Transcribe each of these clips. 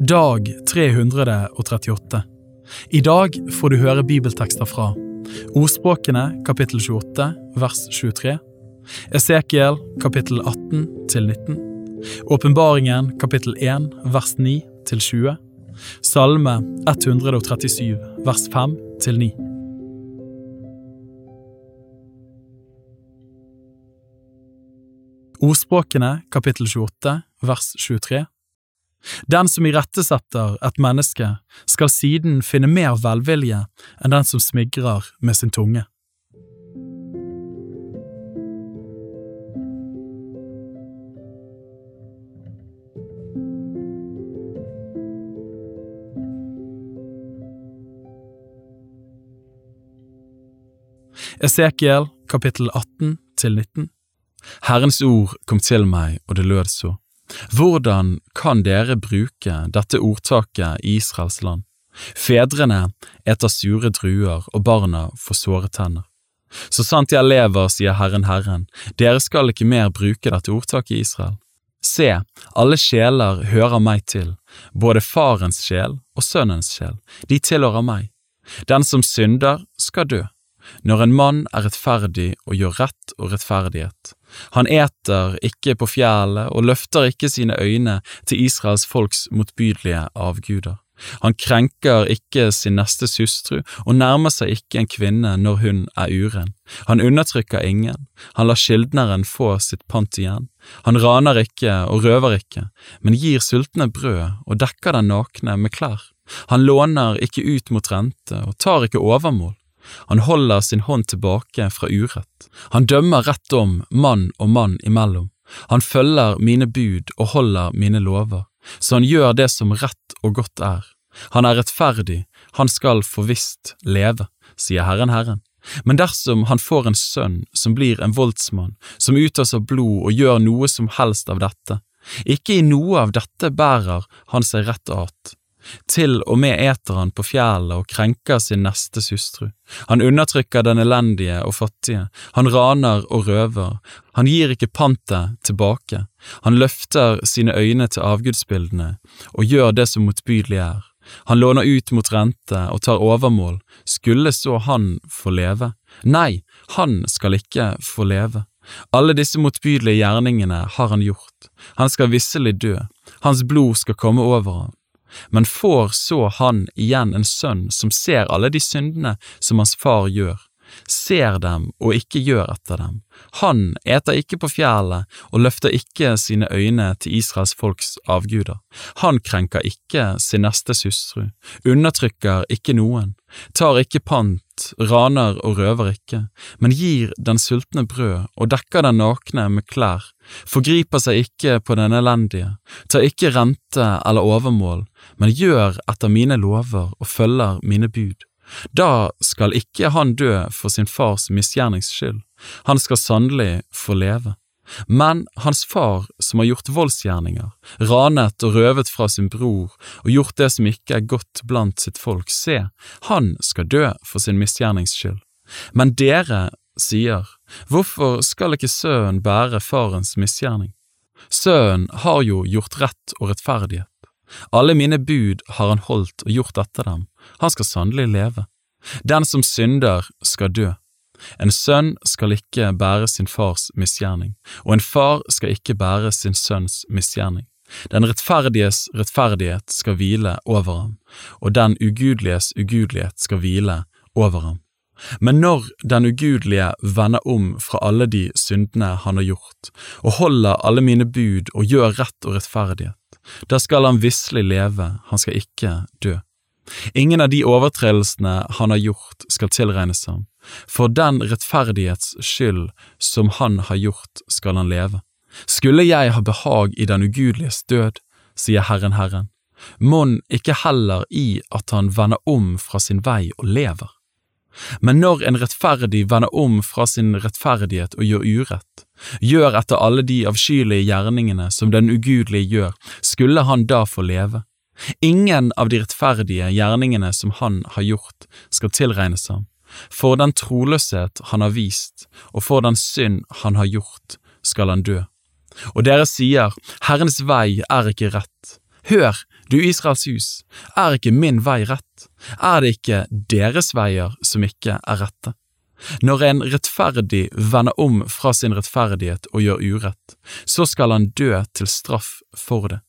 Dag 338. I dag får du høre bibeltekster fra Ordspråkene kapittel 28 vers 23, Esekiel kapittel 18 til 19, Åpenbaringen kapittel 1 vers 9 til 20, Salme 137 vers 5 til 9. Ordspråkene kapittel 28 vers 23 Den som irettesetter et menneske, skal siden finne mer velvilje enn den som smigrer med sin tunge. Esekiel kapittel 18 til 19 Herrens ord kom til meg, og det lød så. Hvordan kan dere bruke dette ordtaket i Israels land? Fedrene eter sure druer, og barna får såre tenner. Så sant jeg lever, sier Herren Herren, dere skal ikke mer bruke dette ordtaket i Israel. Se, alle sjeler hører meg til, både farens sjel og sønnens sjel, de tilhører meg. Den som synder, skal dø. Når en mann er rettferdig og gjør rett og rettferdighet, han eter ikke på fjellet og løfter ikke sine øyne til Israels folks motbydelige avguder. Han krenker ikke sin nestes hustru og nærmer seg ikke en kvinne når hun er uren. Han undertrykker ingen, han lar skyldneren få sitt pant igjen. Han raner ikke og røver ikke, men gir sultne brød og dekker den nakne med klær. Han låner ikke ut mot rente og tar ikke overmål. Han holder sin hånd tilbake fra urett. Han dømmer rett om mann og mann imellom. Han følger mine bud og holder mine lover, så han gjør det som rett og godt er. Han er rettferdig, han skal forvisst leve, sier Herren Herren. Men dersom han får en sønn som blir en voldsmann, som utøser blod og gjør noe som helst av dette, ikke i noe av dette bærer han seg rett at, til og med eter han på fjellet og krenker sin nestes hustru. Han undertrykker den elendige og fattige, han raner og røver, han gir ikke pantet tilbake, han løfter sine øyne til avgudsbildene og gjør det som motbydelig er. Han låner ut mot rente og tar overmål, skulle så han få leve? Nei, han skal ikke få leve. Alle disse motbydelige gjerningene har han gjort, han skal visselig dø, hans blod skal komme over ham. Men får så han igjen en sønn som ser alle de syndene som hans far gjør, ser dem og ikke gjør etter dem. Han eter ikke på fjellet og løfter ikke sine øyne til Israels folks avguder. Han krenker ikke sin nestes hustru, undertrykker ikke noen, tar ikke pant, raner og røver ikke, men gir den sultne brød og dekker den nakne med klær, forgriper seg ikke på den elendige, tar ikke rente eller overmål, men gjør etter mine lover og følger mine bud. Da skal ikke han dø for sin fars misgjernings skyld, han skal sannelig få leve. Men hans far, som har gjort voldsgjerninger, ranet og røvet fra sin bror og gjort det som ikke er godt blant sitt folk, se, han skal dø for sin misgjernings skyld. Men dere sier, hvorfor skal ikke sønnen bære farens misgjerning? Sønnen har jo gjort rett og rettferdighet. Alle mine bud har han holdt og gjort etter dem, han skal sannelig leve. Den som synder, skal dø. En sønn skal ikke bære sin fars misgjerning, og en far skal ikke bære sin sønns misgjerning. Den rettferdiges rettferdighet skal hvile over ham, og den ugudeliges ugudelighet skal hvile over ham. Men når den ugudelige vender om fra alle de syndene han har gjort, og holder alle mine bud og gjør rett og rettferdighet, da skal han visselig leve, han skal ikke dø. Ingen av de overtredelsene han har gjort skal tilregnes ham, for den rettferdighets skyld som han har gjort skal han leve. Skulle jeg ha behag i den ugudeliges død, sier Herren Herren, mon ikke heller i at han vender om fra sin vei og lever. Men når en rettferdig vender om fra sin rettferdighet og gjør urett, gjør etter alle de avskyelige gjerningene som den ugudelige gjør, skulle han da få leve? Ingen av de rettferdige gjerningene som han har gjort, skal tilregnes ham. For den troløshet han har vist, og for den synd han har gjort, skal han dø. Og dere sier, Herrens vei er ikke rett. Hør, Du Israels hus, er ikke min vei rett? Er det ikke deres veier som ikke er rette? Når en rettferdig vender om fra sin rettferdighet og gjør urett, så skal han dø til straff for det.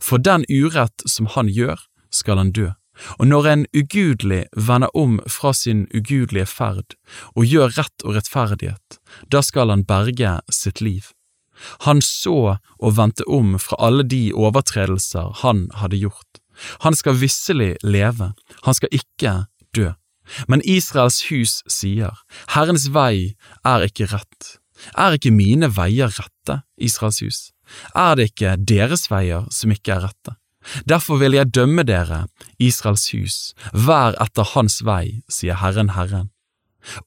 For den urett som han gjør, skal han dø. Og når en ugudelig vender om fra sin ugudelige ferd og gjør rett og rettferdighet, da skal han berge sitt liv. Han så og vendte om fra alle de overtredelser han hadde gjort. Han skal visselig leve, han skal ikke dø. Men Israels hus sier, Herrens vei er ikke rett. Er ikke mine veier rette, Israels hus? Er det ikke deres veier som ikke er rette? Derfor vil jeg dømme dere, Israels hus, hver etter hans vei, sier Herren Herren.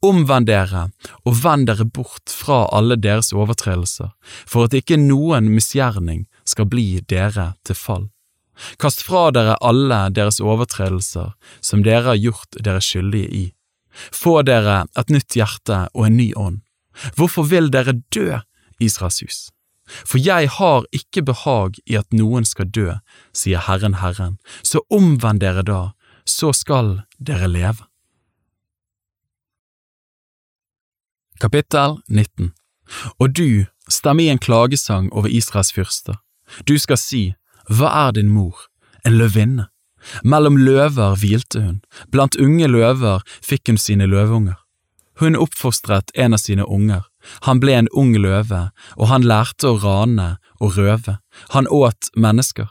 Omvend dere og vend dere bort fra alle deres overtredelser, for at ikke noen misgjerning skal bli dere til fall. Kast fra dere alle deres overtredelser som dere har gjort dere skyldige i. Få dere et nytt hjerte og en ny ånd. Hvorfor vil dere dø, Israels hus? For jeg har ikke behag i at noen skal dø, sier Herren Herren, så omvend dere da, så skal dere leve. Kapittel 19 Og du, stemme i en klagesang over Israels fyrster. Du skal si, Hva er din mor? En løvinne. Mellom løver hvilte hun, blant unge løver fikk hun sine løveunger. Hun oppfostret en av sine unger, han ble en ung løve, og han lærte å rane og røve, han åt mennesker.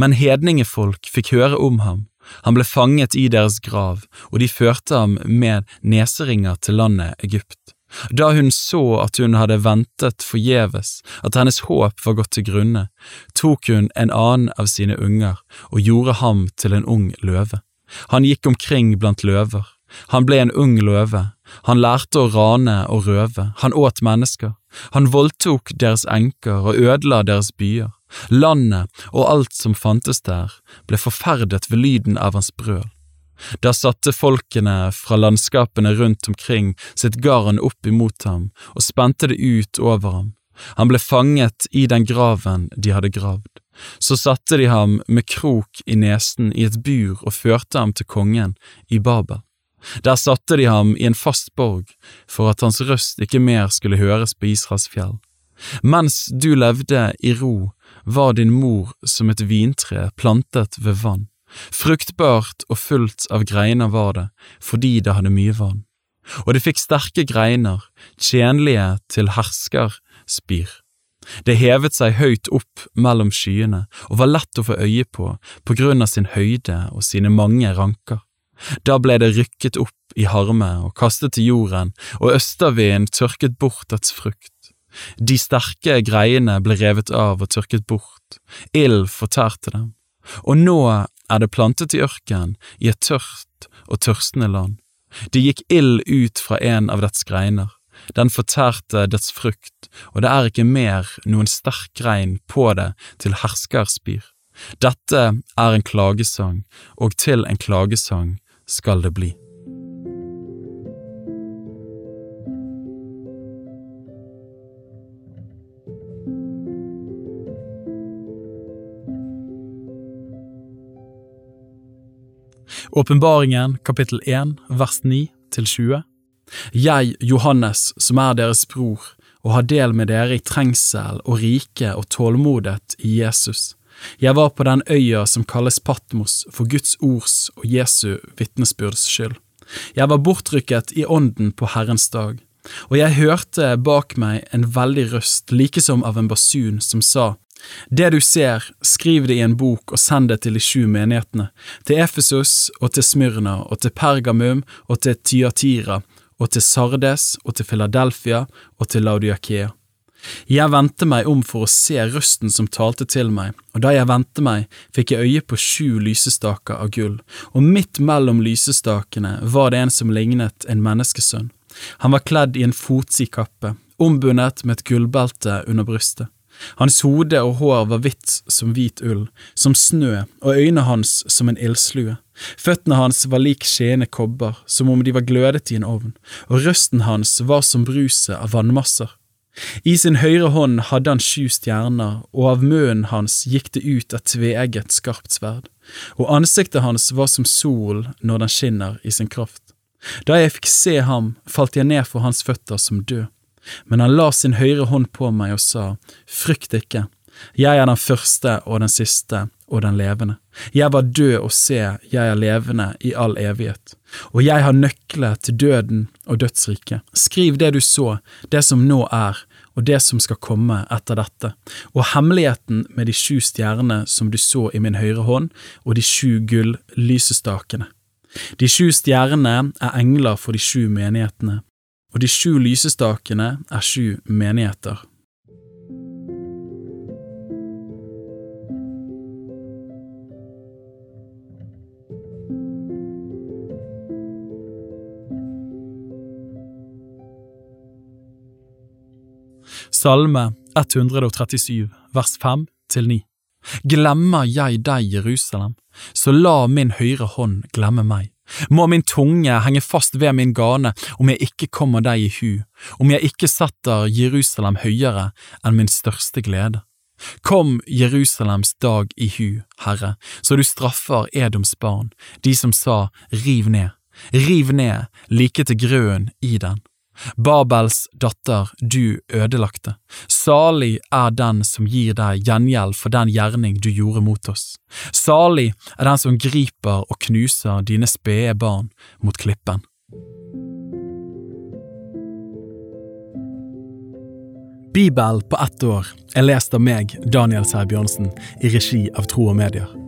Men hedningefolk fikk høre om ham, han ble fanget i deres grav, og de førte ham med neseringer til landet Egypt. Da hun så at hun hadde ventet forgjeves, at hennes håp var gått til grunne, tok hun en annen av sine unger og gjorde ham til en ung løve. Han gikk omkring blant løver, han ble en ung løve, han lærte å rane og røve, han åt mennesker, han voldtok deres enker og ødela deres byer. Landet og alt som fantes der, ble forferdet ved lyden av hans brøl. Da satte folkene fra landskapene rundt omkring sitt garn opp imot ham og spente det ut over ham. Han ble fanget i den graven de hadde gravd. Så satte de ham med krok i nesen i et bur og førte ham til kongen i Babel. Der satte de ham i en fast borg for at hans røst ikke mer skulle høres på Israels fjell. Mens du levde i ro, var din mor som et vintre plantet ved vann. Fruktbart og fullt av greiner var det, fordi det hadde mye vann. Og det fikk sterke greiner, tjenlige til herskerspir. Det hevet seg høyt opp mellom skyene og var lett å få øye på på grunn av sin høyde og sine mange ranker. Da ble det rykket opp i harme og kastet til jorden, og østavinden tørket bort dets frukt. De sterke greiene ble revet av og tørket bort, ild fortærte dem, og nå er det plantet i ørken, i et tørt og tørstende land. Det gikk ild ut fra en av dets greiner, den fortærte dets frukt, og det er ikke mer noen sterk grein på det til herskerspir. Dette er en klagesang, og til en klagesang skal det bli. Åpenbaringen kapittel 1 vers 9 til 20 Jeg, Johannes, som er deres bror, og har del med dere i trengsel og rike og tålmodighet i Jesus, jeg var på den øya som kalles Patmos for Guds ords og Jesu vitnesbyrds skyld. Jeg var bortrykket i ånden på Herrens dag, og jeg hørte bak meg en veldig røst, like som av en basun, som sa, Det du ser, skriv det i en bok og send det til de sju menighetene, til Efesus og til Smyrna og til Pergamum og til Tyatira og til Sardes og til Philadelphia og til Laudiakea. Jeg vendte meg om for å se røsten som talte til meg, og da jeg vendte meg, fikk jeg øye på sju lysestaker av gull, og midt mellom lysestakene var det en som lignet en menneskesønn. Han var kledd i en fotsid kappe, ombundet med et gullbelte under brystet. Hans hode og hår var hvitt som hvit ull, som snø, og øynene hans som en ildslue. Føttene hans var lik skjene kobber, som om de var glødet i en ovn, og røsten hans var som bruset av vannmasser. I sin høyre hånd hadde han sju stjerner, og av munnen hans gikk det ut et tveegget skarpt sverd, og ansiktet hans var som sol når den skinner i sin kraft. Da jeg fikk se ham, falt jeg ned for hans føtter som død. Men han la sin høyre hånd på meg og sa, Frykt ikke, jeg er den første og den siste og den levende. Jeg var død og se, jeg er levende i all evighet. Og jeg har nøkler til døden og dødsriket. Skriv det du så, det som nå er, og det som skal komme etter dette, og hemmeligheten med de sju stjernene som du så i min høyre hånd, og de sju gull lysestakene. De sju stjernene er engler for de sju menighetene, og de sju lysestakene er sju menigheter. Salme 137, vers 5 til 9. Glemmer jeg deg, Jerusalem, så la min høyre hånd glemme meg. Må min tunge henge fast ved min gane om jeg ikke kommer deg i hu, om jeg ikke setter Jerusalem høyere enn min største glede. Kom Jerusalems dag i hu, Herre, så du straffer Edoms barn, de som sa riv ned, riv ned like til grøen i den. Babels datter, du ødelagte, salig er den som gir deg gjengjeld for den gjerning du gjorde mot oss. Salig er den som griper og knuser dine spede barn mot klippen. Bibel på ett år er lest av meg, Daniel Sæbjørnsen, i regi av Tro og Medier.